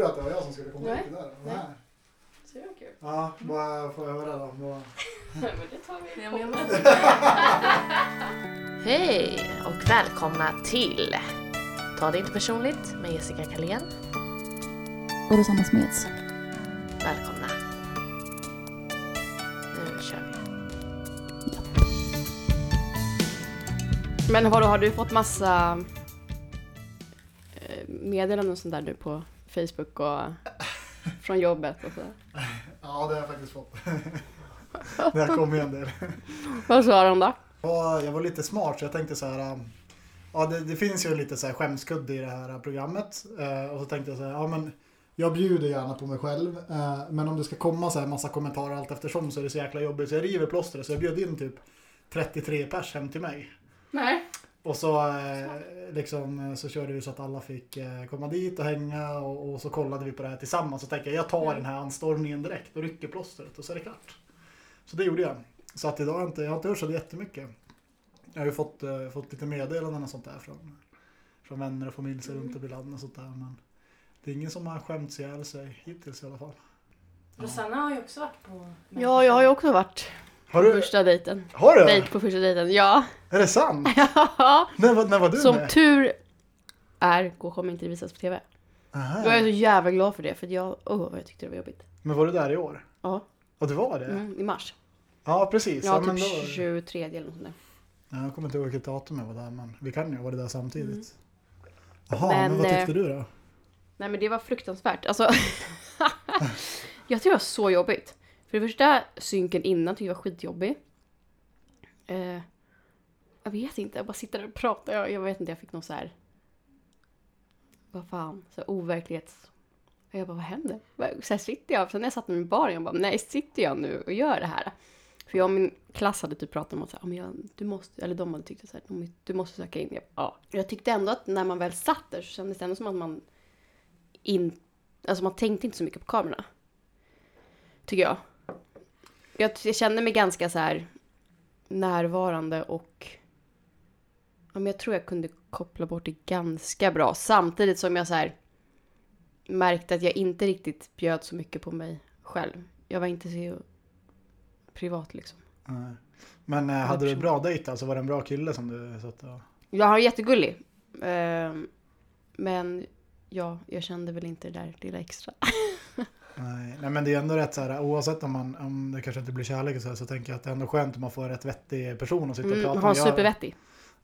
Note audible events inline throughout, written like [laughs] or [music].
Du att det var jag som skulle komma Nej. hit där? Nej. Nej. Så det var kul. Ja, vad får jag höra då? Vad- [laughs] men det tar vi jag [laughs] Hej och välkomna till Ta det inte personligt med Jessica Kalén. Och Rosanna Smeds. Välkomna. Nu kör vi. Men vadå, har du fått massa eh, meddelanden och sånt där nu på Facebook och [laughs] från jobbet och så? Ja, det har jag faktiskt fått. [laughs] det har kommit en del. Vad sa de då? Jag var lite smart så jag tänkte så här. um, Ja, det, det finns ju lite så här skämskudde i det här programmet. Eh, och så tänkte jag så här, ja men jag bjuder gärna på mig själv. Eh, men om det ska komma så här massa kommentarer allt eftersom så är det så jäkla jobbigt. Så jag river plåstret. Så jag bjöd in typ 33 pers hem till mig. Nej. Och så, eh, liksom, eh, så körde vi så att alla fick eh, komma dit och hänga och, och så kollade vi på det här tillsammans. Så tänkte jag, jag tar den här anstormningen direkt och rycker plåstret och så är det klart. Så det gjorde jag. Så att idag har jag inte, jag har inte hört så jättemycket. Jag har ju fått, eh, fått lite meddelanden och sånt där från, från vänner och familj så runt om i landet och sånt där. Men det är ingen som har skämts ihjäl sig hittills i alla fall. Rosanna har ju också varit på... Ja, jag har ju också varit Har på du? första dejten. Har du? Dejt på första dejten, ja. Är det sant? [laughs] När, var- när var du Som med? tur är går- kommer inte visas på TV. Aha. Jag är så jävla glad för det, för jag, oh, vad jag tyckte det var jobbigt. Men var du där i år? Ja, Och du var det? mm, i mars. Ja, precis. Ja, men typ då- 23 eller något sånt där. Ja, jag kommer inte ihåg vilket datum jag var där, men vi kan ju ha varit där samtidigt. Mm. Jaha, men, Men, vad tyckte eh, du då? Nej men det var fruktansvärt. Alltså, [laughs] jag tyckte det var så jobbigt. För det första, synken innan tyckte jag var skitjobbig. Eh, jag vet inte, jag bara sitter där och pratar. Jag, jag vet inte, jag fick någon så här... Vad fan, så här overklighets... Och jag bara, vad händer? Så här sitter jag, sen när jag satt med min bar, jag bara, nej sitter jag nu och gör det här? För jag och min klass hade typ pratat om att så här, ah, men jag, du måste, eller de hade tyckt så här, du måste söka in. Jag, ja. jag tyckte ändå att när man väl satt där så kändes det ändå som att man in, alltså man tänkte inte så mycket på kamerorna. Tycker jag. Jag, kände mig ganska så här närvarande och ja, men jag tror jag kunde koppla bort det ganska bra. Samtidigt som jag så här märkte att jag inte riktigt bjöd så mycket på mig själv. Jag var inte så privat liksom. Nej. Men eh, hade du bra dejt alltså? Var det en bra kille som du satt och... Jag har jättegullig. Ehm, men ja, jag kände väl inte det där lilla extra. [laughs] Nej. Nej, men det är ändå rätt så här, oavsett om, man, om det kanske inte blir kärlek så, här, så tänker jag att det är ändå skönt om man får en rätt vettig person att sitta och Mm, prata var Jag- supervettig.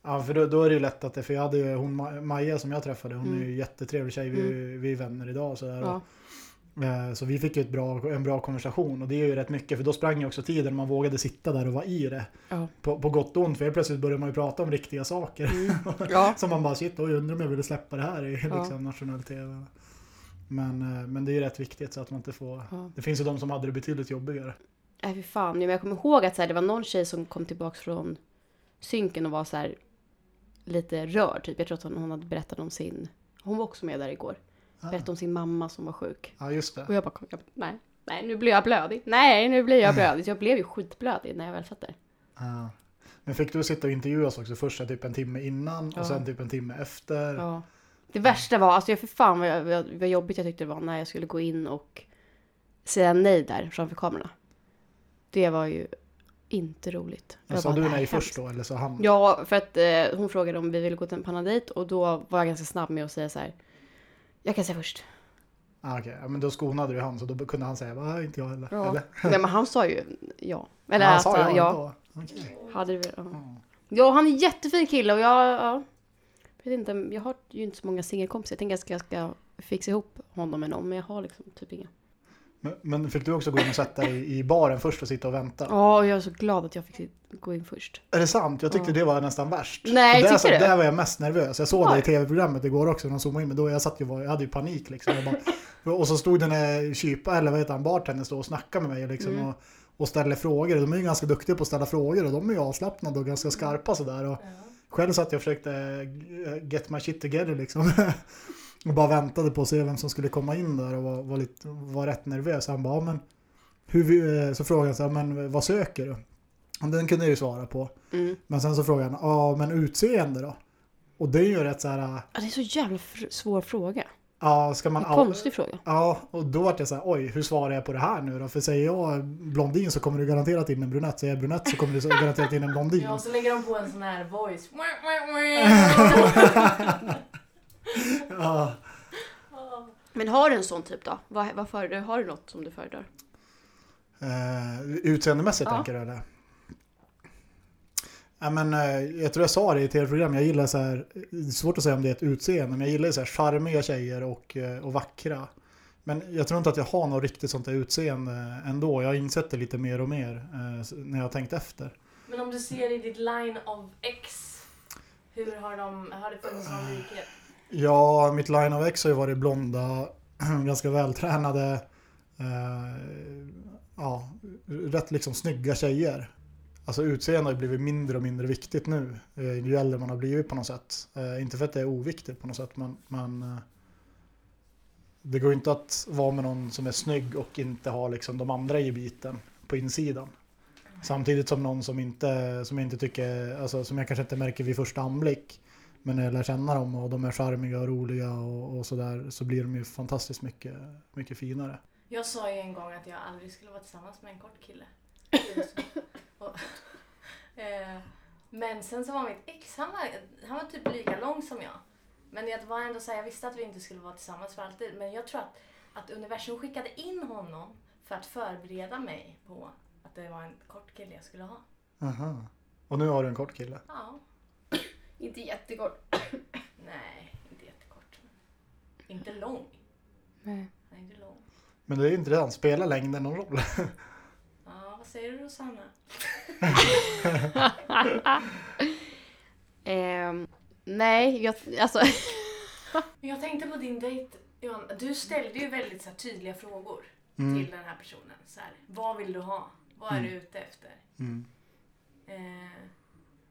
Ja, för då, då är det ju lätt att det, för jag hade ju hon Ma- Maja som jag träffade, hon är Mm. ju jättetrevlig tjej, vi, vi är vänner idag och sådär. Ja. Eh, Så vi fick ju ett bra, en bra konversation och det är ju rätt mycket för då sprang ju också tiden man vågade sitta där och vara i det. Ja. På, på gott och ont för helt plötsligt började man ju prata om riktiga saker. [laughs] Ja. Som man bara shit, oj undrar om jag ville släppa det här i Ja. liksom, nationell tv. Men, eh, men det är ju rätt viktigt så att man inte får... Ja. Det finns ju de som hade det betydligt jobbigare. Nej fy fan, jag kommer ihåg att så här, det var någon tjej som kom tillbaks från synken och var så här lite rörd typ. Jag tror att hon, hon hade berättat om sin, hon var också med där igår. Ah. Berättade om sin mamma som var sjuk. Ja just det. Och jag bara, kom, jag nej, nej nu blir jag blödig. Nej nu blir jag blödig. Jag blev ju skitblödig när jag väl satt där. Ja. Men fick du sitta och intervjua oss också först typ en timme innan Ja. och sen typ en timme efter? Ja. Det värsta var, alltså jag för fan vad, jag, vad, vad jobbigt jag tyckte det var när jag skulle gå in och säga nej där framför kamerorna. Det var ju inte roligt. Men sa du "Det här nej först hemskt." då eller så han? Ja, för att eh, hon frågade om vi ville gå till en panadejt och då var jag ganska snabb med att säga så här. Jag kan säga först. Ah, Okej, ja, men då skonade du han så då kunde han säga va, inte jag heller. Ja. Eller? [laughs] Nej, men han sa ju ja. Eller han att, sa ja, ja. ändå. Okej. Hade vi, ja. Ja. ja, han är en jättefin kille och jag, ja. Jag vet inte, jag har ju inte så många singelkompisar. Jag tänker att jag ska fixa ihop honom med någon, men jag har liksom typ inga. Men, men fick du också gå in och sätta dig i baren först och sitta och vänta? Ja, och jag är så glad att jag fick gå in först. Är det sant? Jag tyckte Ja. det var nästan värst. Nej, där, tycker så, du? där var jag mest nervös. Jag såg Var det i det? tv-programmet igår också när de zoomade in. Men då jag satt ju jag hade ju panik liksom. Jag bara, [laughs] och så stod den där kypa, eller vad heter han, bartendern stod och snackade med mig liksom, Mm. och, och ställde frågor. De är ju ganska duktiga på att ställa frågor och de är ju avslappnade och ganska skarpa sådär. Och själv satt jag och försökte eh, get my shit together liksom. [laughs] och bara väntade på att se vem som skulle komma in där och var, var, lite, var rätt nervös. Han bara, men hur, vi- eh, så frågade han så här, men vad söker du? Och den kunde jag ju svara på. Mm. Men sen så frågade han, ja men utseende då? Och det är ju rätt så här, Ja, det är så jävla svår fråga. Ja, ska man... En konstig fråga. Ja, och då vart jag så här, oj, hur svarar jag på det här nu då? För säger jag blondin så kommer du garanterat in en brunett. Säger jag brunett så kommer du garanterat in en blondin. Ja, och så lägger de på en sån här voice. [laughs] Ja. Men har du en sån typ då? Vad, vad föredrar, har du något som du föredrar? Eh, utseendemässigt Ja. tänker du eller? Ja, men, eh, jag tror jag sa det i tv-program, jag gillar så här, det är svårt att säga om det är ett utseende, men jag gillar så här charmiga tjejer och, eh, och vackra. Men jag tror inte att jag har något riktigt sånt där utseende ändå. Jag har insett det lite mer och mer eh, när jag har tänkt efter. Men om du ser i ditt line of X, hur har, de, har det funnits någon likhet? Ja, mitt line of X har ju varit blonda, [clears throat] ganska vältränade, eh, ja, rätt liksom snygga tjejer. Alltså utseende har blivit mindre och mindre viktigt nu, eh, ju äldre man har blivit på något sätt. Eh, inte för att det är oviktigt på något sätt, men, men eh, det går ju inte att vara med någon som är snygg och inte ha liksom de andra i biten på insidan. Samtidigt som någon som, inte, som jag inte tycker, alltså som jag kanske inte märker vid första anblick, men när jag lär känna dem och de är charmiga och roliga och, och sådär så blir de ju fantastiskt mycket, mycket finare. Jag sa ju en gång att jag aldrig skulle vara tillsammans med en kort kille. Och, eh, men sen så var mitt ex, han var, han var typ lika lång som jag. Men jag var ändå så här, jag visste att vi inte skulle vara tillsammans för alltid. Men jag tror att, att universum skickade in honom för att förbereda mig på att det var en kort kille jag skulle ha. Aha. Och nu har du en kort kille. Ja, Inte jättekort. nej, inte jättekort. Inte lång. Nej. Han är inte lång. Men det är ju inte redan, spelar längden någon roll? [laughs] Säger du Rosanna? [laughs] Ehm, nej, jag, alltså. [laughs] Jag tänkte på din dejt, Johan. Du ställde ju väldigt så här, tydliga frågor Mm. till den här personen. Så här, vad vill du ha? Vad är du ute efter? Mm. Eh,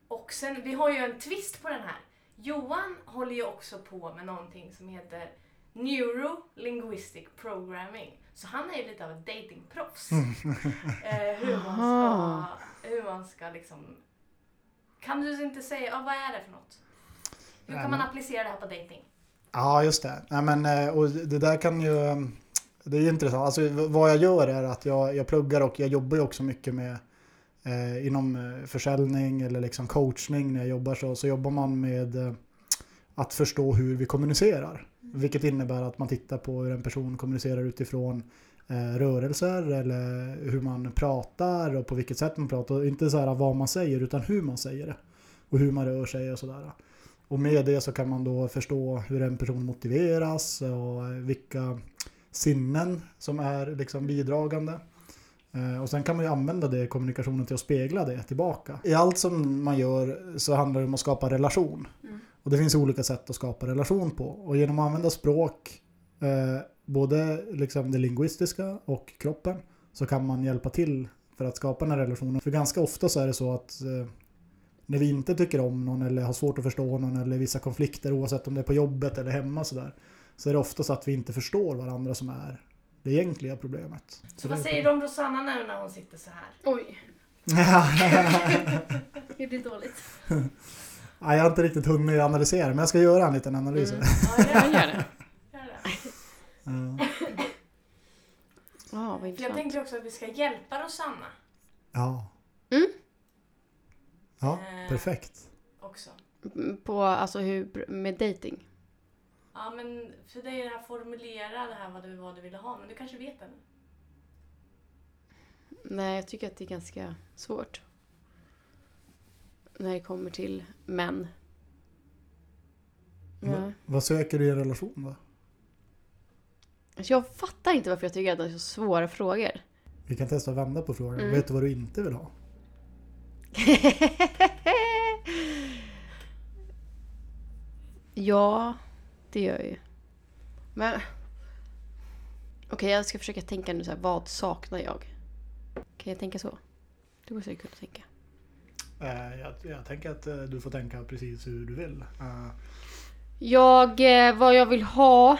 och sen, vi har ju en twist på den här. Johan håller ju också på med någonting som heter Neuro-linguistic programming. Så han är ju lite av ett datingproffs. [laughs] eh, hur man ska, hur man ska liksom... Kan du inte säga, ja, vad är det för något? Hur kan man applicera det här på dating? Ja, just det. Nej, men, eh, och det där kan ju... Det är intressant. Alltså, vad jag gör är att jag, jag pluggar och jag jobbar ju också mycket med eh, inom eh, försäljning eller liksom coachning när jag jobbar så, så jobbar man med eh, att förstå hur vi kommunicerar. Vilket innebär att man tittar på hur en person kommunicerar utifrån eh, rörelser eller hur man pratar och på vilket sätt man pratar. Och Inte så här vad man säger utan hur man säger det. Och hur man rör sig och sådär. Och med det så kan man då förstå hur en person motiveras och vilka sinnen som är liksom bidragande. Eh, och sen kan man ju använda det i kommunikationen till att spegla det tillbaka. I allt som man gör så handlar det om att skapa relation. Mm. Och det finns olika sätt att skapa relation på. Och genom att använda språk, eh, både liksom det linguistiska och kroppen, så kan man hjälpa till för att skapa den här relationen. För ganska ofta så är det så att eh, när vi inte tycker om någon eller har svårt att förstå någon eller vissa konflikter oavsett om det är på jobbet eller hemma sådär. Så är det ofta så att vi inte förstår varandra som är det egentliga problemet. Så vad säger du om Rosanna nu när hon sitter så här? Oj, [laughs] det blir dåligt. [laughs] Jag har inte riktigt hunnit analysera men jag ska göra en liten analys. Mm. [laughs] Ja, Jag gör, gör det. gör det. För jag tänkte också att vi ska hjälpa Rosanna Ja. Mm. Ja, Eh. perfekt. också. Mm, På, alltså hur, med dating. Ja, men för dig är det här formulera det här vad du, vad du ville ha, men du kanske vet det. Nej, jag tycker att det är ganska svårt. När det kommer till män. Ja. Va- Vad söker du i en relation då? Alltså, jag fattar inte varför jag tycker att det är så svåra frågor. Vi kan testa att vända på frågan. Mm. Vet du vad du inte vill ha? [laughs] ja, det gör jag ju. Men... Okej, jag ska försöka tänka nu så här, vad saknar jag? Kan jag tänka så? Det måste jag kunna tänka. Eh, Jag, jag tänker att eh, du får tänka precis hur du vill. Eh, Jag, vad jag vill ha...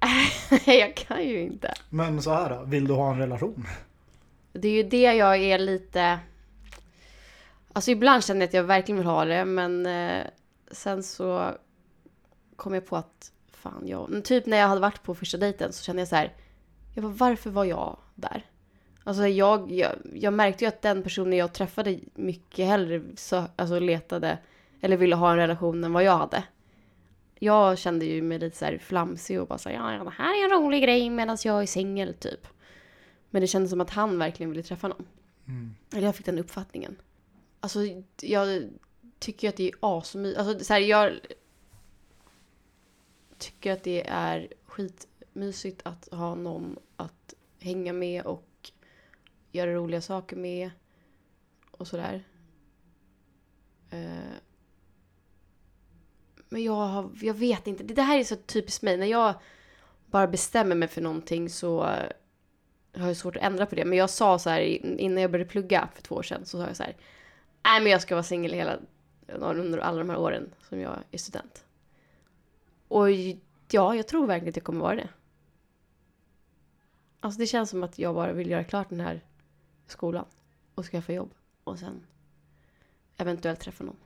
[laughs] jag kan ju inte. Men så här då, vill du ha en relation? Det är ju det jag är lite... Alltså ibland känner jag att jag verkligen vill ha det men sen så kom jag på att fan jag, typ när jag hade varit på första dejten så kände jag så här, jag bara, varför var jag där? Alltså jag, jag, jag märkte ju att den personen jag träffade mycket hellre så, alltså letade eller ville ha en relation än vad jag hade. Jag kände ju mig lite så här flamsig och bara så här, ja, ja, det här är en rolig grej medan jag är singel typ. Men det kändes som att han verkligen ville träffa någon. Mm. Eller jag fick den uppfattningen. Alltså jag tycker att det är asmysigt. Alltså så här, jag tycker att det är skitmysigt att ha någon att hänga med och göra roliga saker med. Och sådär. Eh, Men jag, har, jag vet inte. Det här är så typiskt mig. När jag bara bestämmer mig för någonting så har jag svårt att ändra på det. Men jag sa så här innan jag började plugga för två år sedan så sa jag så här. Nej men jag ska vara singel hela under alla de här åren som jag är student. Och ja, jag tror verkligen att jag kommer vara det. Alltså det känns som att jag bara vill göra klart den här skolan och skaffa jobb och sen eventuellt träffa någon.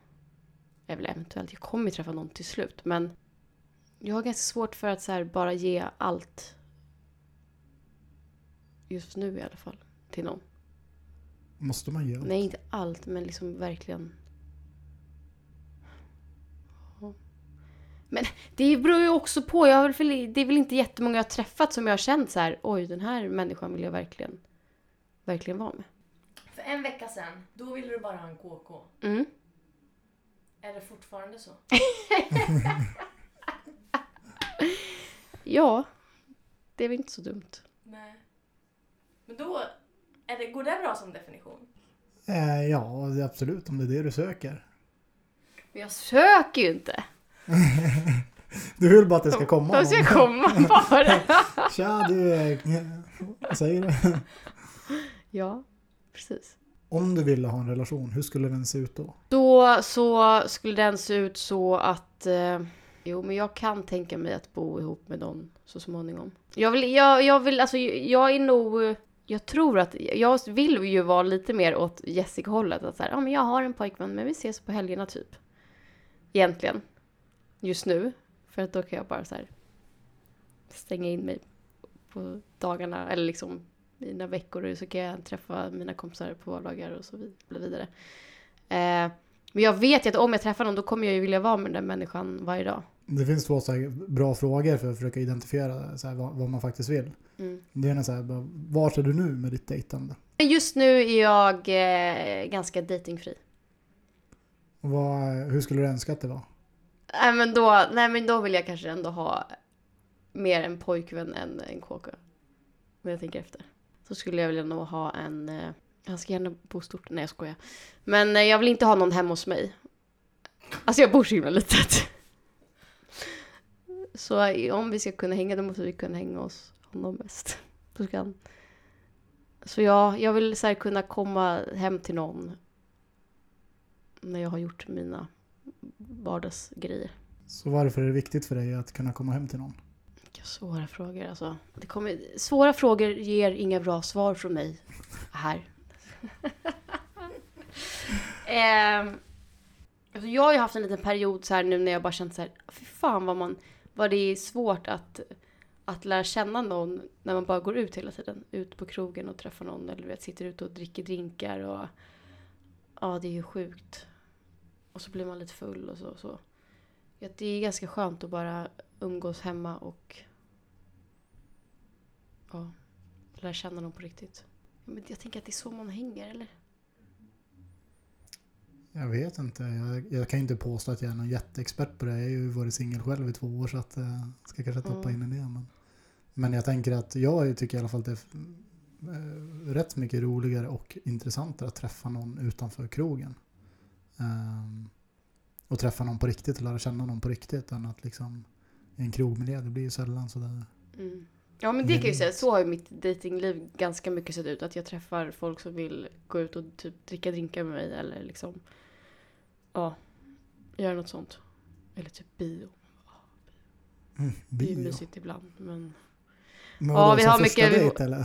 Eller eventuellt, jag kommer ju träffa någon till slut men jag har ganska svårt för att så här bara ge allt just nu i alla fall till någon. Måste man göra? Nej, inte allt, men liksom verkligen. Men det beror ju också på. Jag har väl, det är väl inte jättemånga jag har träffat som jag har känt så här. Oj, den här människan vill jag verkligen, verkligen vara med. För en vecka sedan, då ville du bara ha en KK. Mm. Är det fortfarande så? [laughs] Ja, det är väl inte så dumt. Nej. Men då, är det, går det bra som definition? Eh, ja, det är absolut. Om det är det du söker. Men jag söker ju inte. [laughs] Du vill bara att det ska komma De ska någon. komma bara. [laughs] Tja, du. eh, Vad säger du? Ja, precis. Om du ville ha en relation, hur skulle den se ut då? Då så skulle den se ut så att... Eh, jo, men jag kan tänka mig att bo ihop med någon så småningom. Jag vill, jag, jag vill, alltså jag är nog... Jag tror att, jag vill ju vara lite mer åt Jessica-hållet. Att så här, ja men jag har en pojkvän men vi ses på helgerna typ. Egentligen. Just nu. För att då kan jag bara så här stänga in mig på dagarna eller liksom mina veckor så kan jag träffa mina kompisar på vardagar och så vid- vidare. Eh, men jag vet ju att om jag träffar någon då kommer jag ju vilja vara med den människan varje dag. Det finns två så bra frågor för att försöka identifiera så vad, vad man faktiskt vill. Mm. Det ena är så här, vart är du nu med ditt dejtande? Just nu är jag eh, ganska datingfri. Och vad, hur skulle du önska att det var? Nej men, då, nej men då vill jag kanske ändå ha mer en pojkvän än en kåka. Om jag tänker efter. Så skulle jag vilja nog ha en... Eh, han ska gärna bo stort. Nej jag skojar. Men eh, jag vill inte ha någon hemma hos mig. Alltså jag bor så himla litet. [laughs] Så eh, om vi ska kunna hänga då måste vi kunna hänga hos honom mest. Så, ska han... så ja, jag vill så här kunna komma hem till någon. När jag har gjort mina vardagsgrejer. Så varför är det viktigt för dig att kunna komma hem till någon? Vilka svåra frågor alltså. Det kommer, svåra frågor ger inga bra svar från mig här. [laughs] eh, alltså jag har ju haft en liten period så här nu när jag bara känt så här, fy fan vad man, vad det är svårt att, att lära känna någon när man bara går ut hela tiden. Ut på krogen och träffar någon eller vet, sitter ute och dricker drinkar och ja, det är ju sjukt. Och så blir man lite full och så. Och så. Ja, det är ganska skönt att bara umgås hemma och ja, lära känna någon på riktigt. Men jag tänker att det är så man hänger, eller? Jag vet inte. Jag, jag kan inte påstå att jag är någon jätteexpert på det. Jag har ju varit singel själv i två år så att eh, ska kanske tappa Mm. in i det. Men, men jag tänker att jag tycker i alla fall att det är eh, rätt mycket roligare och intressantare att träffa någon utanför krogen. Ehm, och träffa någon på riktigt och lära känna någon på riktigt än att liksom en krogmiljö, det blir ju sällan sådär. Mm. Ja men det kan jag ju säga, så har ju mitt datingliv ganska mycket sett ut. Att jag träffar folk som vill gå ut och typ dricka drinkar med mig eller liksom ja, göra något sånt. Eller typ bio. Mm, Det är ju bio. mysigt ibland men Men Ja, vi har mycket- Dejt, eller?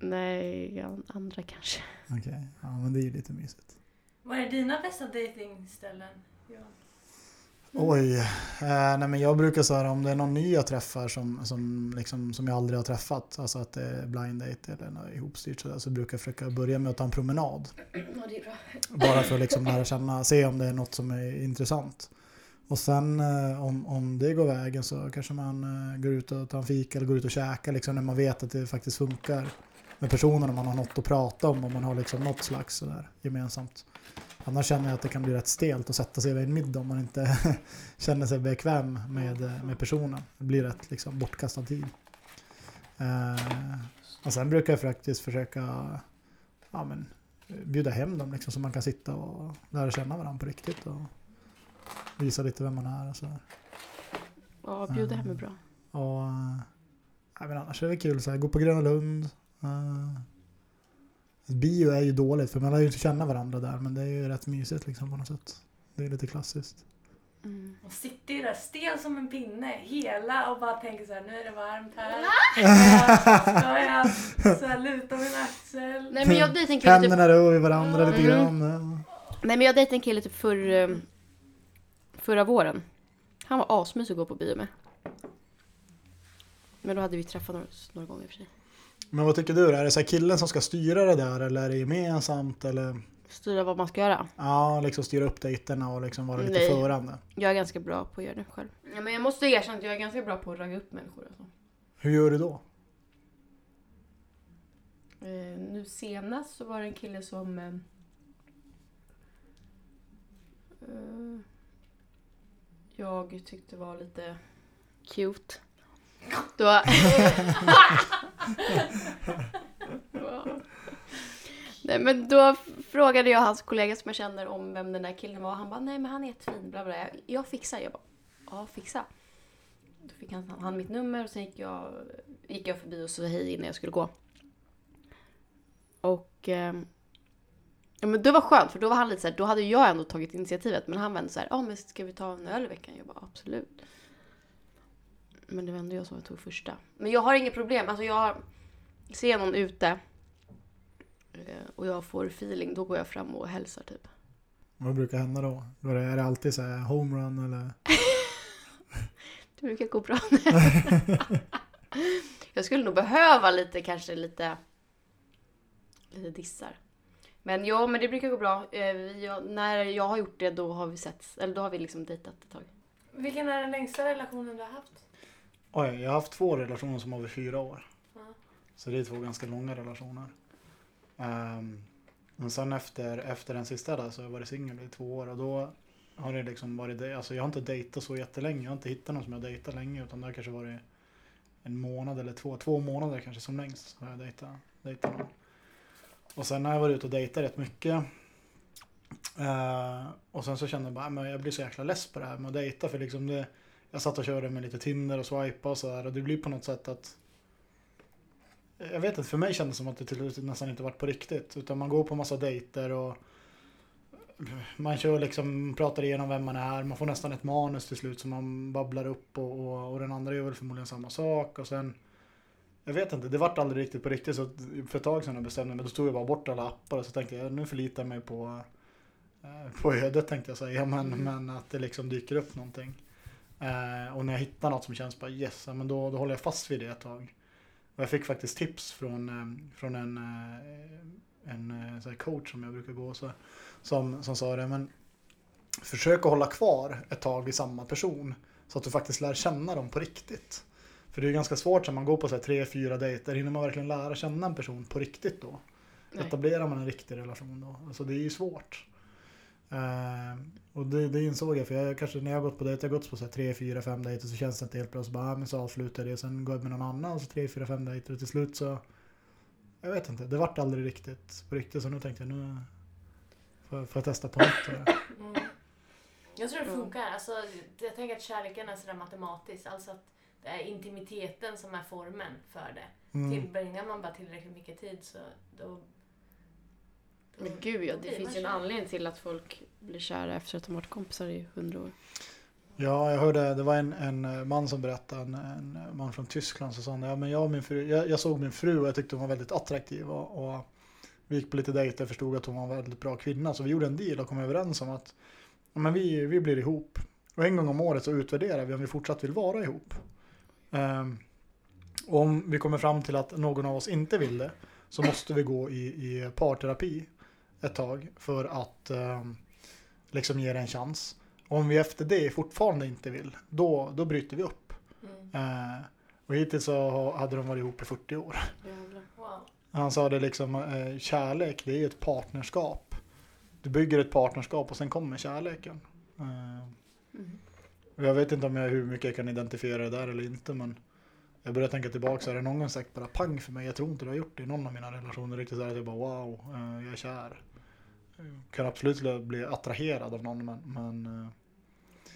nej, ja, andra kanske. Okej, ja men det är ju lite mysigt. Vad är dina bästa datingställen? Ja. Oj, eh, nej men jag brukar säga om det är någon ny jag träffar som, som, liksom, som jag aldrig har träffat, alltså att det är blind date eller något ihopstyrt sådär, så brukar jag försöka börja med att ta en promenad. Bara för att liksom lära känna, se om det är något som är intressant. Och sen eh, om, om det går vägen så kanske man eh, går ut och tar en fika eller går ut och käkar liksom, när man vet att det faktiskt funkar med personen och man har något att prata om och man har liksom något slags sådär gemensamt. Annars känner jag att det kan bli rätt stelt att sätta sig vid en middag om man inte [laughs] känner sig bekväm med, eh, med personen. Det blir rätt liksom bortkastad tid. Eh, och sen brukar jag faktiskt försöka ja, men, bjuda hem dem liksom, så man kan sitta och lära känna varandra på riktigt och visa lite vem man är och sådär. Ja, bjuda hem är bra. Och, eh, ja, men annars är det kul så här, gå på Gröna Lund. Uh, bio är ju dåligt för man lär ju inte känna varandra där men det är ju rätt mysigt liksom på något sätt. Det är lite klassiskt. Mm. Och sitter ju där stel som en pinne hela och bara tänker så här, nu är det varmt här. Ska jag så här, luta min axel? Nej men jag dejtade en kille typ, Händerna rör i varandra lite Mm. grann. ja. Nej men jag dejtade en kille typ för, eh, förra våren. Han var asmysig att gå på bio med. Men då hade vi träffat några, några gånger i och för sig. Men vad tycker du? då? Är det så här killen som ska styra det där eller är det gemensamt? Eller Styra vad man ska göra. ja, liksom styra upp dejterna och liksom vara lite Nej. förande? Jag är ganska bra på att göra det själv. Ja, men jag måste erkänna att jag är ganska bra på att ragga upp människor. Alltså. Hur gör du då? Eh, nu senast så var det en kille som... Eh, eh, jag tyckte var lite cute. Då... Nej men då frågade jag hans kollega som jag känner om vem den där killen var. Han bara, nej men han är jättefin, bla bla. Jag, jag fixar. Jag bara, ja fixa. Då fick han, han mitt nummer och sen gick jag, gick jag förbi och sa hej innan jag skulle gå. Och Eh, ja, men det var skönt för då var han lite så här, då hade jag ändå tagit initiativet men han var ändå så här, ja men ska vi ta en öl i veckan? Jag bara absolut. Men det var ändå jag som tog första. Men jag har inget problem, alltså jag ser någon ute eh, och jag får feeling, då går jag fram och hälsar typ. Vad brukar hända då? är, det, alltid så här homerun eller? [laughs] Det brukar gå bra. [laughs] jag skulle nog behöva lite, kanske lite, lite dissar. Men ja, men det brukar gå bra. Eh, vi- jag- när jag har gjort det då har vi sett, eller då har vi liksom dejtat ett tag. Vilken är den längsta relationen du har haft? Oj, jag har haft två relationer som över fyra år. Ja. Så det är två ganska långa relationer. Um, men sen efter, efter den sista där så har jag varit singel i två år och då har det liksom varit, alltså jag har inte dejtat så jättelänge. Jag har inte hittat någon som jag dejtat länge utan det har kanske varit en månad eller två, två månader kanske som längst har jag dejtat, dejtat någon. Och sen har jag varit ute och dejtat rätt mycket. Eh, och sen så kände jag bara, "Ah, men jag blir så jäkla less på det här med att dejta för liksom det, jag satt och körde med lite Tinder och swipa och sådär och det blir på något sätt att jag vet inte, för mig kändes det som att det till slut nästan inte varit på riktigt. Utan man går på massa dejter och man kör liksom, pratar igenom vem man är. Man får nästan ett manus till slut som man babblar upp och, och, och den andra gör väl förmodligen samma sak. Och sen, jag vet inte, det vart aldrig riktigt på riktigt. Så för ett tag sedan jag bestämde mig, då stod jag bara bort alla appar och så tänkte jag nu förlitar jag mig på, eh, på ödet tänkte jag säga. Men, men att det liksom dyker upp någonting. Eh, och när jag hittar något som känns bara yes, men då, då håller jag fast vid det ett tag. Och jag fick faktiskt tips från, eh, från en, eh, en eh, så coach som jag brukar gå så, som, som sa det, men försök att hålla kvar ett tag i samma person så att du faktiskt lär känna dem på riktigt. För det är ganska svårt när man går på så här tre, fyra dejter, hinner man verkligen lära känna en person på riktigt då? Nej. Etablerar man en riktig relation då? Alltså det är ju svårt. Eh, och det, det insåg jag, för jag kanske när jag har gått på dejter, jag har gått på så här tre, fyra, fem dejter så känns det inte helt bra. Så bara, ah, men så avslutar jag det. Sen går jag med någon annan och så tre, fyra, fem dejter och till slut så jag vet inte, det vart aldrig riktigt på riktigt så nu tänkte jag nu får, får jag testa på nytt. Mm. Jag tror det Mm. funkar. Alltså, jag tänker att kärleken är sådär matematisk. Alltså att det är intimiteten som är formen för det. Mm. Tillbringar man bara tillräckligt mycket tid så då... Men gud ja, det blir finns man ju en kär. anledning till att folk blir kära efter att de har varit kompisar i hundra år. Ja, jag hörde, det var en, en man som berättade, en, en man från Tyskland, så sa ja men jag och min fru, jag, jag såg min fru och jag tyckte hon var väldigt attraktiv och, och vi gick på lite dejter och förstod att hon var en väldigt bra kvinna, så vi gjorde en deal och kom överens om att ja, men vi, vi blir ihop. Och en gång om året så utvärderar vi om vi fortsatt vill vara ihop. Ehm, och om vi kommer fram till att någon av oss inte vill det så måste vi gå i, i parterapi ett tag för att ehm, liksom ge det en chans. Om vi efter det fortfarande inte vill, då, då bryter vi upp. Mm. Eh, och hittills så ha- hade de varit ihop i 40 år. Wow. Han sa det liksom, eh, kärlek det är ju ett partnerskap. Du bygger ett partnerskap och sen kommer kärleken. Eh, Mm. jag vet inte om jag hur mycket jag kan identifiera det där eller inte men jag börjar tänka tillbaka så är det någon gång sagt bara pang för mig. Jag tror inte det har gjort det i någon av mina relationer riktigt så här att jag bara wow, eh, jag är kär. Jag kan absolut bli attraherad av någon men, men eh,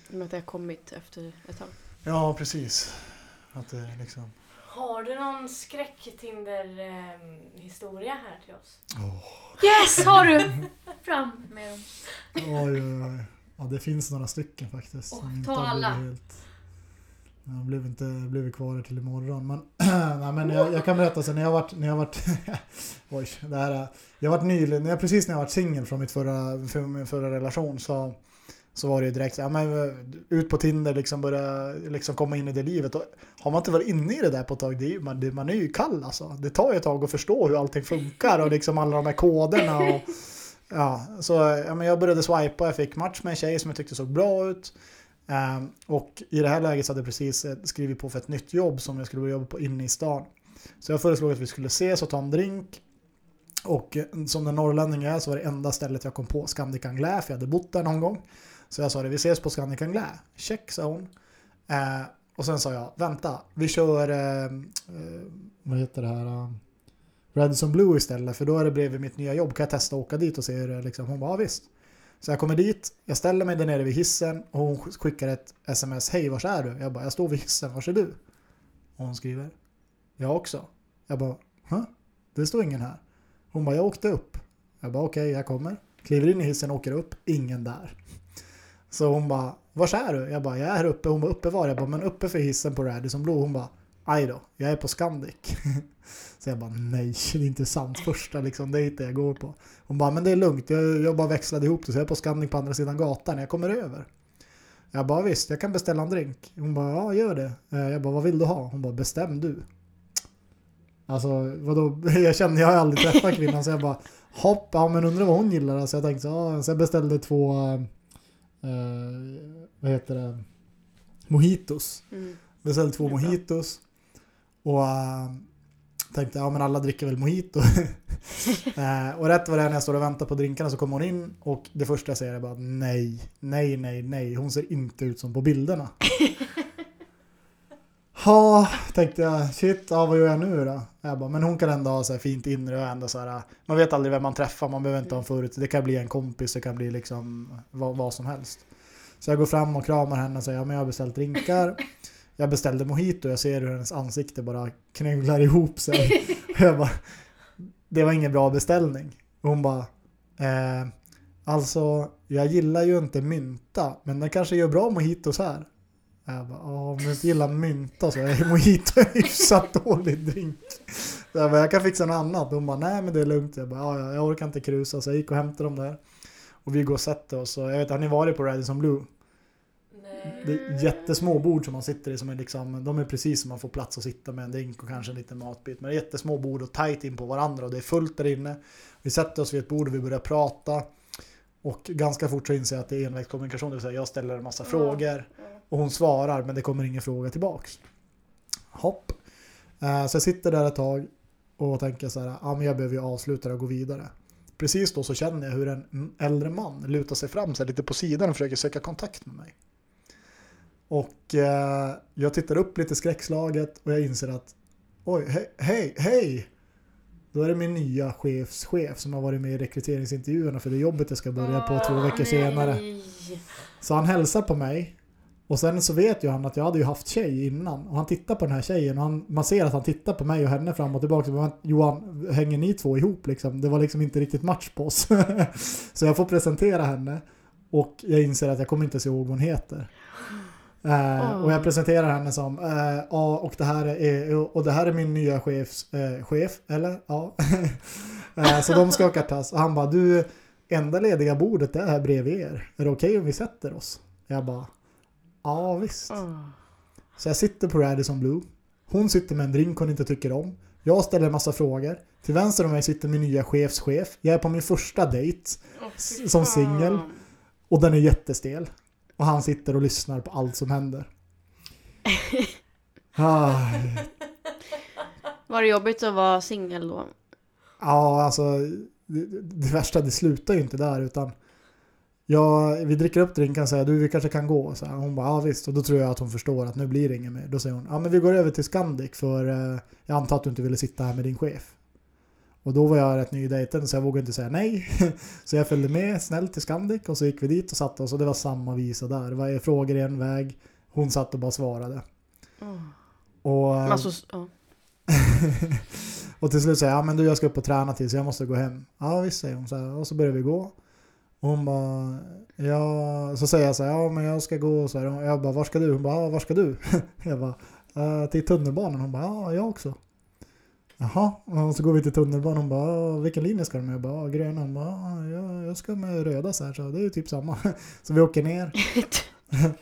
Med att det har kommit efter ett tag. ja precis. Att det liksom Har du någon skräck-Tinder-historia här till oss? Yes, har du! [laughs] Fram med dem. Oj, oj, oj. Ja, det finns några stycken faktiskt. Inte ta alla. Helt... Jag blev inte blev kvar här till imorgon. Men, [clears throat] nej, men jag, jag kan berätta sen när jag varit... När jag varit [laughs] oj, det här, är- jag varit nyligen, när jag, precis när jag varit singel från mitt förra, för min förra relation så, så var det ju direkt ja, men, ut på Tinder, liksom börja liksom komma in i det livet. Och har man inte varit inne i det där på ett tag, det är, man, det, man är ju kall alltså. Det tar ju ett tag att förstå hur allting funkar och liksom alla de här koderna. Och, Ja, så ja, men jag började swipa jag fick match med en tjej som jag tyckte såg bra ut. Ehm, och i det här läget så hade jag precis eh, skrivit på för ett nytt jobb som jag skulle börja jobba på inne i stan. Så jag föreslog att vi skulle ses och ta en drink. Och eh, som den norrlänning jag är så var det enda stället jag kom på Scandic Anglais, för jag hade bott där någon gång. Så jag sa det, vi ses på Scandic Anglais. Check, sa hon. Eh, och sen sa jag, vänta, vi kör, ehm, eh, vad heter det här? uh, Radisson Blue istället, för då är det bredvid mitt nya jobb. Kan jag testa att åka dit och se hur det är? Liksom. Hon bara, ja, visst. Så jag kommer dit, jag ställer mig där nere vid hissen och hon skickar ett sms. Hej, var är du? Jag bara, jag står vid hissen, var är du? Och hon skriver, jag också. Jag bara, Hä? Det står ingen här. Hon bara, jag åkte upp. Jag bara, okej, jag kommer. Kliver in i hissen, åker upp, ingen där. Så hon bara, var är du? Jag bara, jag är här uppe. Hon bara, uppe var? Jag bara, men uppe för hissen på Radisson blå. Hon bara, aj då, jag är på Scandic. [laughs] Så jag bara, nej, det är inte sant. Första liksom dejten jag går på. Hon bara, men det är lugnt, jag, jag bara växlade ihop det så jag är på Scandic på andra sidan gatan när jag kommer över. Jag bara, visst, jag kan beställa en drink. Hon bara, ja, gör det. Eh, Jag bara, vad vill du ha? Hon bara, bestäm du. Alltså, vadå? [laughs] Jag kände, jag har aldrig träffat kvinnan så jag bara, hopp, ja men undrar vad hon gillar. Så jag tänkte, ja, så jag beställde två, eh, vad heter det, mojitos. Mm. Beställde två mojitos. Och äh, tänkte, ja men alla dricker väl mojito. äh, [laughs] och rätt vad det är när jag står och väntar på drinkarna så kommer hon in och det första jag säger är bara nej, nej, nej, nej. Hon ser inte ut som på bilderna. [laughs] Ja, tänkte jag, shit, ja, vad gör jag nu då? Jag bara, men hon kan ändå ha så här fint inre och ändå så här, man vet aldrig vem man träffar, man behöver inte ha en förut. Det kan bli en kompis, det kan bli liksom vad, vad som helst. Så jag går fram och kramar henne och säger, ja men jag har beställt drinkar. Jag beställde mojito, jag ser hur hennes ansikte bara knögglar ihop sig. Och [laughs] jag bara, det var ingen bra beställning. Och hon bara, eh, alltså jag gillar ju inte mynta, men den kanske gör bra mojitos här. Jag bara, om du inte gillar mynta så är mojito en hyfsat dålig drink. Så jag bara, jag kan fixa något annat. Hon bara, nej men det är lugnt. Jag bara, ja, ja, jag orkar inte krusa. Så jag gick och hämtade dem där. Och vi går och sätter oss. Och jag vet, har ni varit på Radisson Blue? Det är jättesmå bord som man sitter i som är liksom, de är precis som man får plats att sitta med en drink och kanske en liten matbit. Men det är jättesmå bord och tajt in på varandra och det är fullt där inne. Vi sätter oss vid ett bord och vi börjar prata. Och ganska fort så inser jag att det är envägskommunikation, det vill säga jag ställer en massa Ja. frågor och hon svarar men det kommer ingen fråga tillbaks. Hopp. Eh, Så jag sitter där ett tag och tänker så här, ja men jag behöver ju avsluta det och gå vidare. Precis då så känner jag hur en äldre man lutar sig fram så lite på sidan och försöker söka kontakt med mig. Och eh, jag tittar upp lite skräckslaget och jag inser att oj, hej, hej, hej! Då är det min nya chefschef som har varit med i rekryteringsintervjuerna för det jobbet jag ska börja på två veckor senare. Så han hälsar på mig. Och sen så vet ju han att jag hade ju haft tjej innan. Och han tittar på den här tjejen och han, man ser att han tittar på mig och henne fram och tillbaka. Men Johan, hänger ni två ihop liksom? Det var liksom inte riktigt match på oss. [laughs] så jag får presentera henne. Och jag inser att jag kommer inte se ihåg vad hon heter. Eh, och jag presenterar henne som eh, ja och det här är och det här är min nya chefs, eh, chef eller ja. [laughs] så de ska åka tass och han bara du enda lediga bordet är här bredvid er. Är det okej om vi sätter oss? Jag bara Ja visst. Åh. Så jag sitter på Radisson Blue. Hon sitter med en drink hon inte tycker om. Jag ställer en massa frågor. Till vänster om mig sitter min nya chefschef. Jag är på min första dejt. S- som singel. Och den är jättestel. Och han sitter och lyssnar på allt som händer. [laughs] Ah, Var det jobbigt att vara singel då? ja, alltså det, det värsta, det slutar ju inte där utan jag, vi dricker upp drinken och säger du vi kanske kan gå. Så här, hon bara ja visst och då tror jag att hon förstår att nu blir det inget mer. Då säger hon ja men vi går över till Scandic för eh, jag antar att du inte ville sitta här med din chef. Och då var jag rätt ny i dejten så jag vågade inte säga nej. [laughs] så jag följde med snällt till Scandic och så gick vi dit och satte oss och det var samma visa där. Det var frågor i en väg. Hon satt och bara svarade. Åh. Och, eh, Alltså, ja. [laughs] och till slut säger jag, ja men du jag ska upp och träna till så jag måste gå hem. Ja visst säger hon så här. Och så börjar vi gå. Och hon bara, ja, så säger jag så här, ja men jag ska gå och så här. Jag bara, var ska du? Hon bara, ja var ska du? [laughs] Jag bara, "Eh, till tunnelbanan. Hon bara, ja jag också. Jaha, och så går vi till tunnelbanan. Hon bara, "Ja, vilken linje ska du med? Jag bara, "Ja, gröna. Hon bara, "Ja, jag, jag ska med röda så här. Så det är ju typ samma. [laughs] Så vi åker ner. [laughs]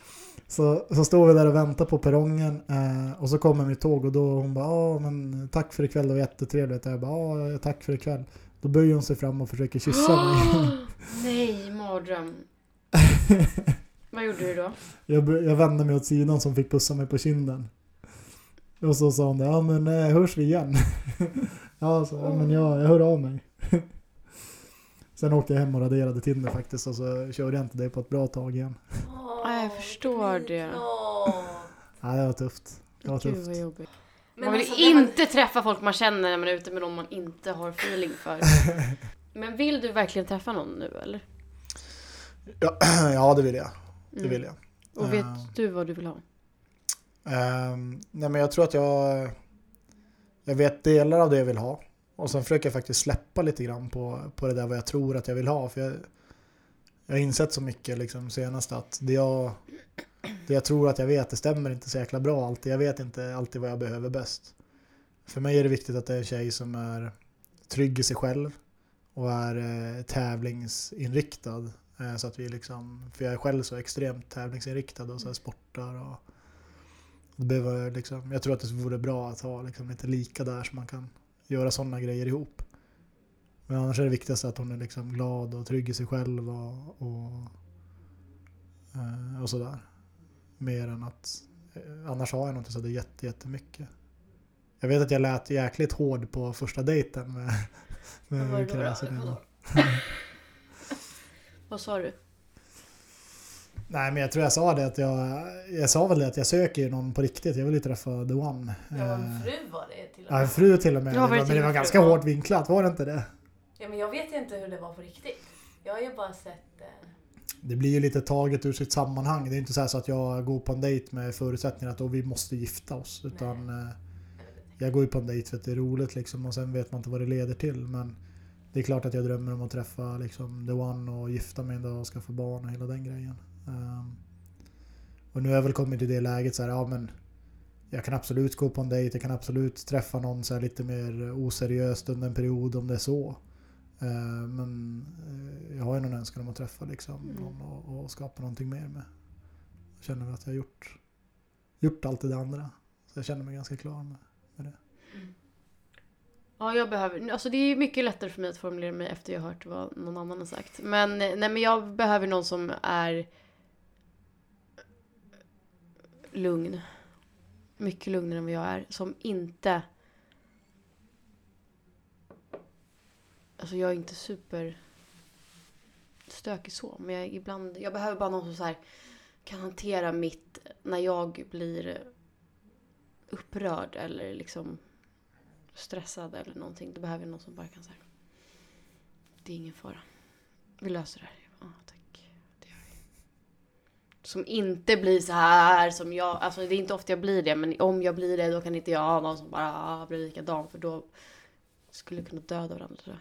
Så, så står vi där och väntar på perrongen eh, och så kommer mitt tåg och då hon bara men tack för ikväll det var jättetrevligt. Jag bara tack för ikväll. Då böjer hon sig fram och försöker kyssa [gasps] mig. Nej, mardröm. [laughs] Vad gjorde du då? jag, jag vände mig åt sidan som fick pussa mig på kinden. Och så sa hon det, ja men eh, hörs vi igen? [laughs] ja, så, ja men jag, jag hör av mig. [laughs] Sen åkte jag hem och raderade Tinder faktiskt och så körde jag inte det på ett bra tag igen. Ja, jag förstår det. [laughs] Ja, det var tufft. Det var Gud tufft. vad jobbigt. Men Man vill alltså, inte träffa folk man känner när man är ute med någon man inte har feeling för. Men vill du verkligen träffa någon nu eller? Ja, [clears throat] ja, det vill jag. Det Mm. vill jag. Och vet Eh. du vad du vill ha? Um, nej men jag tror att jag, jag vet delar av det jag vill ha. Och sen försöker jag faktiskt släppa lite grann på, på det där vad jag tror att jag vill ha. För jag, jag har insett så mycket liksom senast att det jag, det jag tror att jag vet det stämmer inte så jäkla bra alltid. Jag vet inte alltid vad jag behöver bäst. För mig är det viktigt att det är en tjej som är trygg i sig själv och är eh, tävlingsinriktad. Eh, så att vi liksom, för jag är själv så extremt tävlingsinriktad och så här sportar och det behöver liksom, jag tror att det vore bra att ha liksom lite lika där så man kan göra sådana grejer ihop. Men annars är det viktigaste att hon är liksom glad och trygg i sig själv och, och, eh, och sådär. Mer än att, eh, annars har jag inte så det jätte, jättemycket. Jag vet att jag lät jäkligt hård på första dejten med, [laughs] med innan. [laughs] [laughs] Vad sa du? Nej men jag tror jag sa det att jag, jag sa väl det att jag söker ju någon på riktigt. Jag vill ju träffa the one. Ja, en Eh, fru var det till och Ja, en med. fru till och med. Ja, men det var med ganska hårt vinklat, var det inte det? Ja, men jag vet inte hur det var på riktigt. Jag har ju bara sett... Eh, Det blir ju lite taget ur sitt sammanhang. Det är inte så, här så att jag går på en dejt med förutsättningen att vi måste gifta oss. Utan eh, jag går ju på en dejt för att det är roligt liksom och sen vet man inte vad det leder till. Men det är klart att jag drömmer om att träffa liksom the one och gifta mig en dag och skaffa barn och hela den grejen. Ehm, och nu har jag väl kommit till det läget så här, ja men jag kan absolut gå på en dejt, jag kan absolut träffa någon så här lite mer oseriöst under en period om det är så. Eh, Men eh, jag har ju någon önskan om att träffa liksom Mm. någon och, och skapa någonting mer med. Jag känner att jag har gjort, gjort allt det andra. Så jag känner mig ganska klar med. Ja, jag behöver... Alltså det är mycket lättare för mig att formulera mig efter jag har hört vad någon annan har sagt. Men, eh, nej, men jag behöver någon som är lugn. Mycket lugnare än vad jag är. Som inte... Alltså jag är inte super stökig så. Men jag, ibland, jag behöver bara någon som så här kan hantera mitt... När jag blir upprörd eller liksom stressad eller någonting. Då behöver jag någon som bara kan säga. Det är ingen fara. Vi löser det här. Ja, tack. Det gör vi. Som inte blir så här som jag. Alltså det är inte ofta jag blir det. Men om jag blir det då kan inte jag ha någon som bara ah, blir likadan. För då skulle jag kunna döda varandra. tror jag.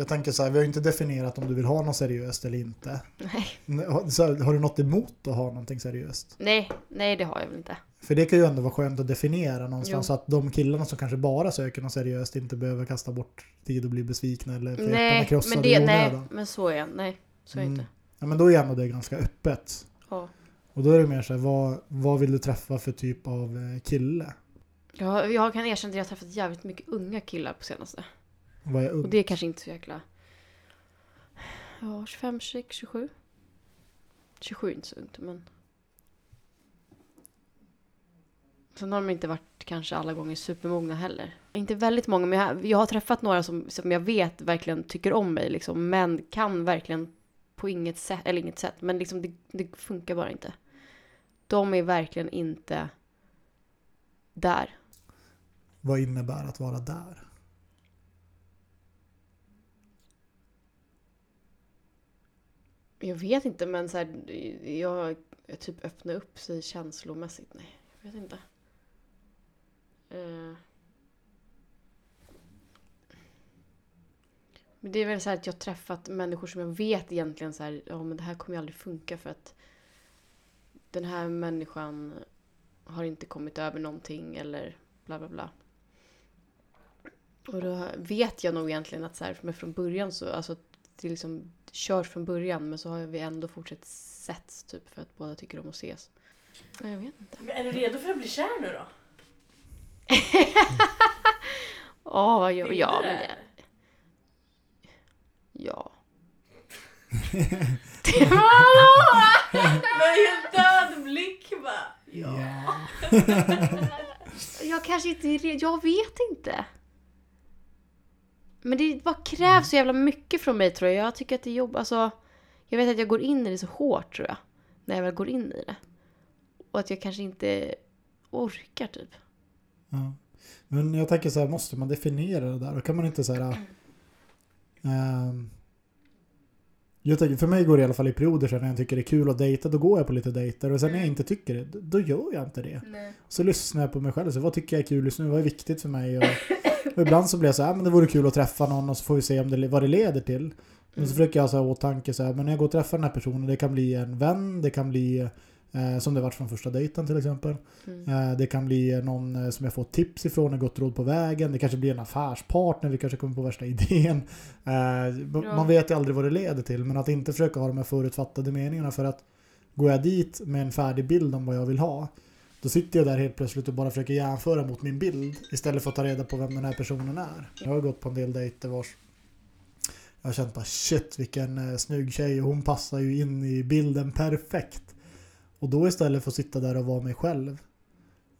Jag tänker så här, vi har ju inte definierat om du vill ha något seriöst eller inte. Nej. Har- har du något emot att ha någonting seriöst? nej, nej det har jag väl inte. För det kan ju ändå vara skönt att definiera någonstans Jo. så att de killarna som kanske bara söker något seriöst inte behöver kasta bort tid och bli besvikna eller Nej, men det, nej, men så är jag. Nej, så är jag Mm. inte. Ja men då är ändå det ganska öppet. Ja. Och då är det mer så här, vad, vad vill du träffa för typ av eh, kille? Ja, jag kan erkänna att jag har träffat jävligt mycket unga killar på senaste. Vad är? Och det är kanske inte så jäkla... Ja, 25, 26, 27. 27 är inte så ungt, men... Sen har de inte varit kanske alla gånger supermogna heller. Inte väldigt många, men jag, jag har träffat några som, som jag vet verkligen tycker om mig, liksom, men kan verkligen på inget sätt, eller inget sätt, men liksom det, det funkar bara inte. De är verkligen inte där. Vad innebär att vara där? Jag vet inte, men så här, jag, typ öppnar upp sig känslomässigt. Nej, jag vet inte. Eh. Men det är väl så här att jag har träffat människor som jag vet egentligen så här, ja men det här kommer ju aldrig funka för att den här människan har inte kommit över någonting eller bla bla bla. Och då vet jag nog egentligen att så här, men från början så, alltså det är liksom kört från början men så har vi ändå fortsatt setts typ för att båda tycker om att ses. Ja, Jag vet inte. Men är du redo för att bli kär nu då? [laughs] Ja, ja, Vill ja du men det? Ja. [laughs] det var Med helt död blick bara. Ja. [laughs] Jag kanske inte är redo. Jag vet inte. Men det bara krävs så jävla mycket från mig tror jag. Jag tycker att det är jobb. Alltså, jag vet att jag går in i det så hårt tror jag. När jag väl går in i det. Och att jag kanske inte orkar typ. Ja. Men jag tänker så här, måste man definiera det där? Då kan man inte säga... ehm, jag tänker, för mig går det i alla fall i perioder sen när jag tycker det är kul att dejta, då går jag på lite dejter. Och sen när jag inte tycker det, då gör jag inte det. Nej. Så lyssnar jag på mig själv. Så vad tycker jag är kul just nu? Vad är viktigt för mig? Och, och ibland så blir jag så här, men det vore kul att träffa någon och så får vi se om det, vad det leder till. Men så försöker jag ha åtanke så här, men när jag går och träffar den här personen, det kan bli en vän, det kan bli eh, som det varit från första dejten till exempel. Mm. Eh, det kan bli någon eh, som jag får tips ifrån, ett gott råd på vägen. Det kanske blir en affärspartner, vi kanske kommer på värsta [laughs] idén. Eh, Ja. Man vet ju aldrig vad det leder till, men att inte försöka ha de här förutfattade meningarna för att går jag dit med en färdig bild om vad jag vill ha, då sitter jag där helt plötsligt och bara försöker jämföra mot min bild istället för att ta reda på vem den här personen är. Jag har gått på en del dejter vars jag har känt bara shit vilken eh, snygg tjej och hon passar ju in i bilden perfekt. Och då istället för att sitta där och vara mig själv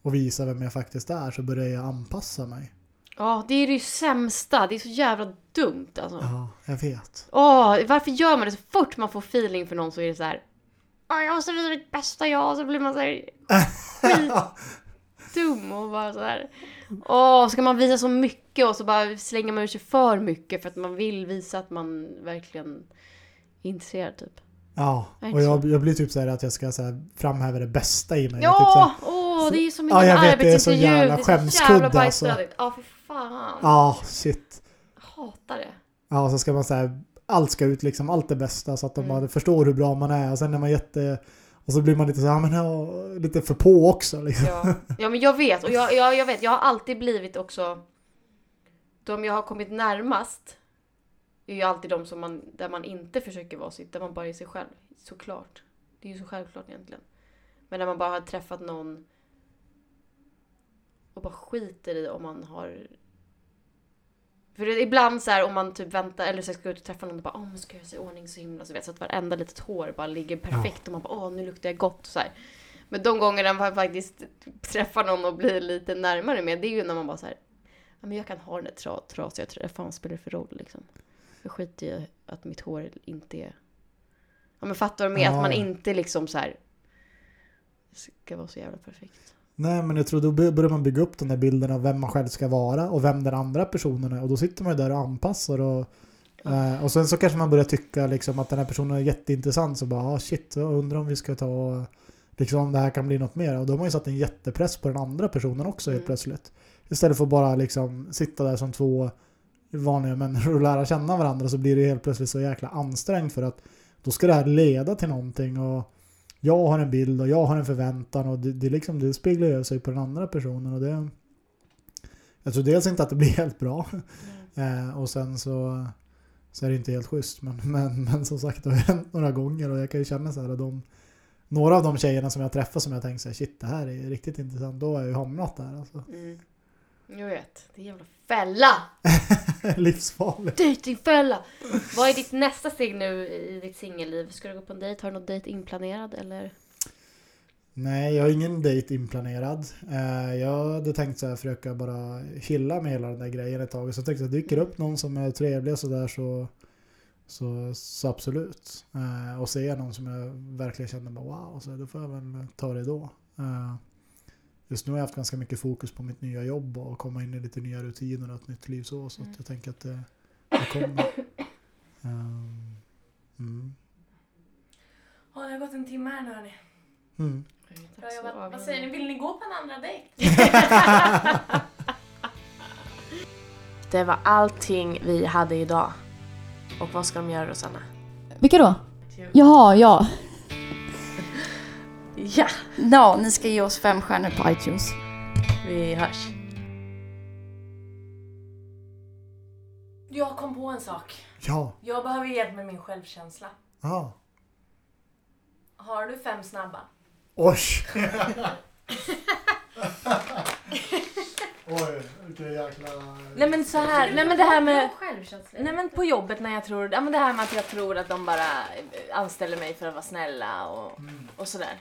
och visa vem jag faktiskt är så börjar jag anpassa mig. Ja, det är det sämsta. Det är så jävla dumt alltså. Ja, jag vet. Åh, varför gör man det? Så fort man får feeling för någon så är det så här. "Åh, jag måste visa mitt bästa jag. Så blir man så här skitdum och bara så här. Åh, ska man visa så mycket och så bara slänger man ur sig för mycket för att man vill visa att man verkligen är intresserad typ. Ja, och jag, jag blir typ så här att jag ska så här framhäva det bästa i mig. Typ så här, Ja, åh, det är ju som en Ja, jag vet, det är så jävla skämskudde, alltså. Ja, för fan. Ja, shit. Jag hatar det. Ja, så ska man säga allt ska ut liksom, allt det bästa så att de Mm. förstår hur bra man är. Och sen är man jätte... Och så blir man lite så här, men ja, lite för på också liksom. Ja, ja men jag vet. Och jag, jag, jag vet, jag har alltid blivit också... De jag har kommit närmast är ju alltid de som man, där man inte försöker vara sitt, där man bara är sig själv. Såklart. Det är ju så självklart egentligen. Men när man bara har träffat någon och bara skiter i om man har... För det, är ibland så här om man typ väntar eller så ska ut och träffa någon och bara åh men ska jag göra sig i ordning så himla så vet så att varenda litet hår bara ligger perfekt och man bara åh nu luktar jag gott så här. Men de gångerna man faktiskt träffar någon och blir lite närmare med det är ju när man bara så här ja men jag kan ha den där tra, trasiga tröjan, fan spelar det för roll liksom? Jag skiter i att mitt hår inte är... Ja men fattar du med? Att Ja. man inte liksom så här ska vara så jävla perfekt. Nej, men jag tror då börjar man bygga upp den där bilden av vem man själv ska vara och vem den andra personen är. Och då sitter man ju där och anpassar och Eh, och sen så kanske man börjar tycka liksom att den här personen är jätteintressant så bara ah, shit, jag undrar om vi ska ta liksom om det här kan bli något mer. Och då har man ju satt en jättepress på den andra personen också helt Mm. plötsligt. Istället för att bara liksom sitta där som två vanliga människor [laughs] och lära känna varandra så blir det helt plötsligt så jäkla ansträngt för att då ska det här leda till någonting och jag har en bild och jag har en förväntan och det, det, liksom, det speglar ju sig på den andra personen och det jag tror dels inte att det blir [laughs] helt bra Eh, och sen så, så är det inte helt schysst. Men, [laughs] men, men som sagt, det har hänt några gånger och jag kan ju känna så här att de, några av de tjejerna som jag träffar som jag tänkt så här, shit det här är riktigt intressant, då har jag ju hamnat där alltså. Mm. Jag vet, det är en jävla fälla! [laughs] Livsfarligt. Datingfälla! Vad är ditt nästa steg nu i ditt singelliv? Ska du gå på en dejt? Har du någon dejt inplanerad eller? Nej, jag har ingen dejt inplanerad. Eh, jag hade tänkt så här, försöka bara chilla med hela den där grejen ett tag. Så jag tänkte att dyker upp någon som är trevlig och sådär så, så, så absolut. Eh, och ser jag någon som jag verkligen känner bara wow, så då får jag väl ta det då. Just nu har jag haft ganska mycket fokus på mitt nya jobb och komma in i lite nya rutiner och ett nytt liv så. Så att jag tänker att det, det kommer. Um, [laughs] mm. Ja, det har gått en timme här nu hörni. Mm. Bra jobbat. Vad säger ni, vill ni gå på en andra dejt? [laughs] Det var allting vi hade idag. Och vad ska de göra Rosanna? Vilka då? Jaha, ja. Ja, Ja, ni ska ge oss fem stjärnor på iTunes. vi hörs. Jag kom på en sak. Ja, Jag behöver hjälp med min självkänsla. ja. Har du fem snabba? Oj! [laughs] Oj, vilken jäkla... Nej men så här, nej men det här med... Självkänsla. Nej men på jobbet när jag tror, ja men det här med att jag tror att de bara anställer mig för att vara snälla och, och sådär.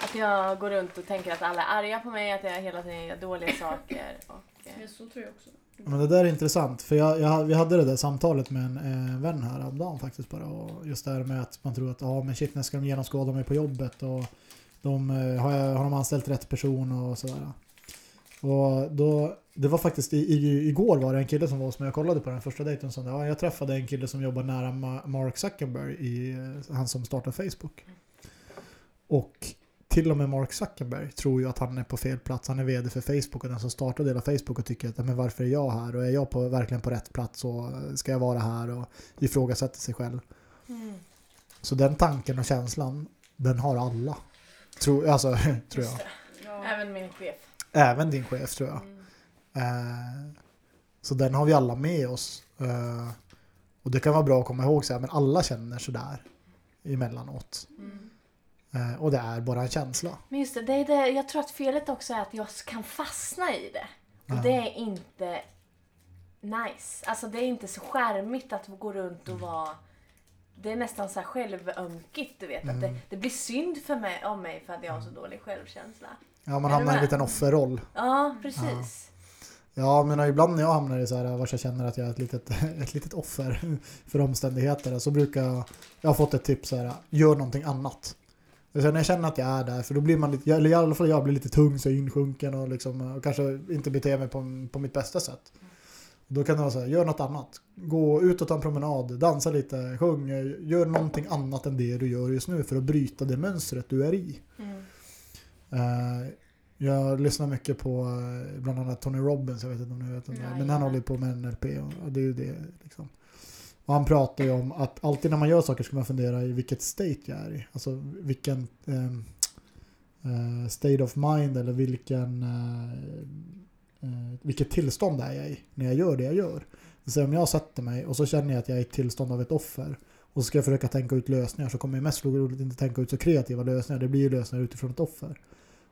Att jag går runt och tänker att alla är arga på mig, att jag hela tiden gör dåliga saker. Och, eh, Så tror jag också. Men det där är intressant, för jag, jag, vi hade det där samtalet med en eh, vän här häromdagen faktiskt bara. Och just det här med att man tror att ja men shit, när ska de genomskåda mig på jobbet och de, eh, har, jag, har de anställt rätt person och sådär. Och då, det var faktiskt i, i, igår var det en kille som var hos mig och kollade på den första dejten som ja, jag träffade en kille som jobbar nära Ma- Mark Zuckerberg, i, eh, han som startade Facebook. Och till och med Mark Zuckerberg tror ju att han är på fel plats. Han är VD för Facebook och den som startade hela Facebook och tycker att men varför är jag här och är jag på, verkligen på rätt plats och ska jag vara här och ifrågasätter sig själv. Mm. Så den tanken och känslan, den har alla. Tror, alltså, [laughs] tror jag. Även min chef. Även din chef tror jag. Eh, så den har vi alla med oss. Eh, och det kan vara bra att komma ihåg så här, men alla känner sådär emellanåt. Eh, och det är bara en känsla. Men just det, det är det, jag tror att felet också är att jag kan fastna i det. Och Ja. det är inte nice. Alltså det är inte så skärmigt att gå runt och vara... Det är nästan så här självömkigt, du vet. Att det, det blir synd för mig, om mig för att jag har så dålig självkänsla. Ja, man hamnar i en liten offerroll. Ja, precis. Ja, men ibland när jag hamnar i så här, vart jag känner att jag är ett litet, [laughs] ett litet offer [laughs] för omständigheter, så brukar jag, jag har fått ett tips så här, gör någonting annat. Så när jag känner att jag är där, för då blir man lite, eller i alla fall jag blir lite tung, så insjunken och, liksom, och kanske inte beter mig på, på mitt bästa sätt. Då kan det vara så här, gör något annat. Gå ut och ta en promenad, dansa lite, sjung, gör någonting annat än det du gör just nu för att bryta det mönstret du är i. Mm. Eh, jag lyssnar mycket på eh, bland annat Tony Robbins, jag vet inte om ni vet om det är, men han håller på med NLP och, och det är ju det liksom. Och han pratar ju om att alltid när man gör saker ska man fundera i vilket state jag är i. Alltså vilken ehm, eh, state of mind eller vilken eh, eh, vilket tillstånd är jag i när jag gör det jag gör. Så om jag sätter mig och så känner jag att jag är i ett tillstånd av ett offer och så ska jag försöka tänka ut lösningar så kommer jag mest troligt inte tänka ut så kreativa lösningar. Det blir ju lösningar utifrån ett offer.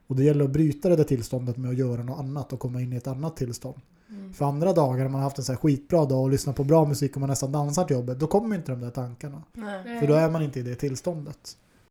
Och det gäller att bryta det där tillståndet med att göra något annat och komma in i ett annat tillstånd. För andra dagar när man har haft en så här skitbra dag och lyssnat på bra musik och man nästan dansar till jobbet, då kommer inte de där tankarna. Nej. För då är man inte i det tillståndet.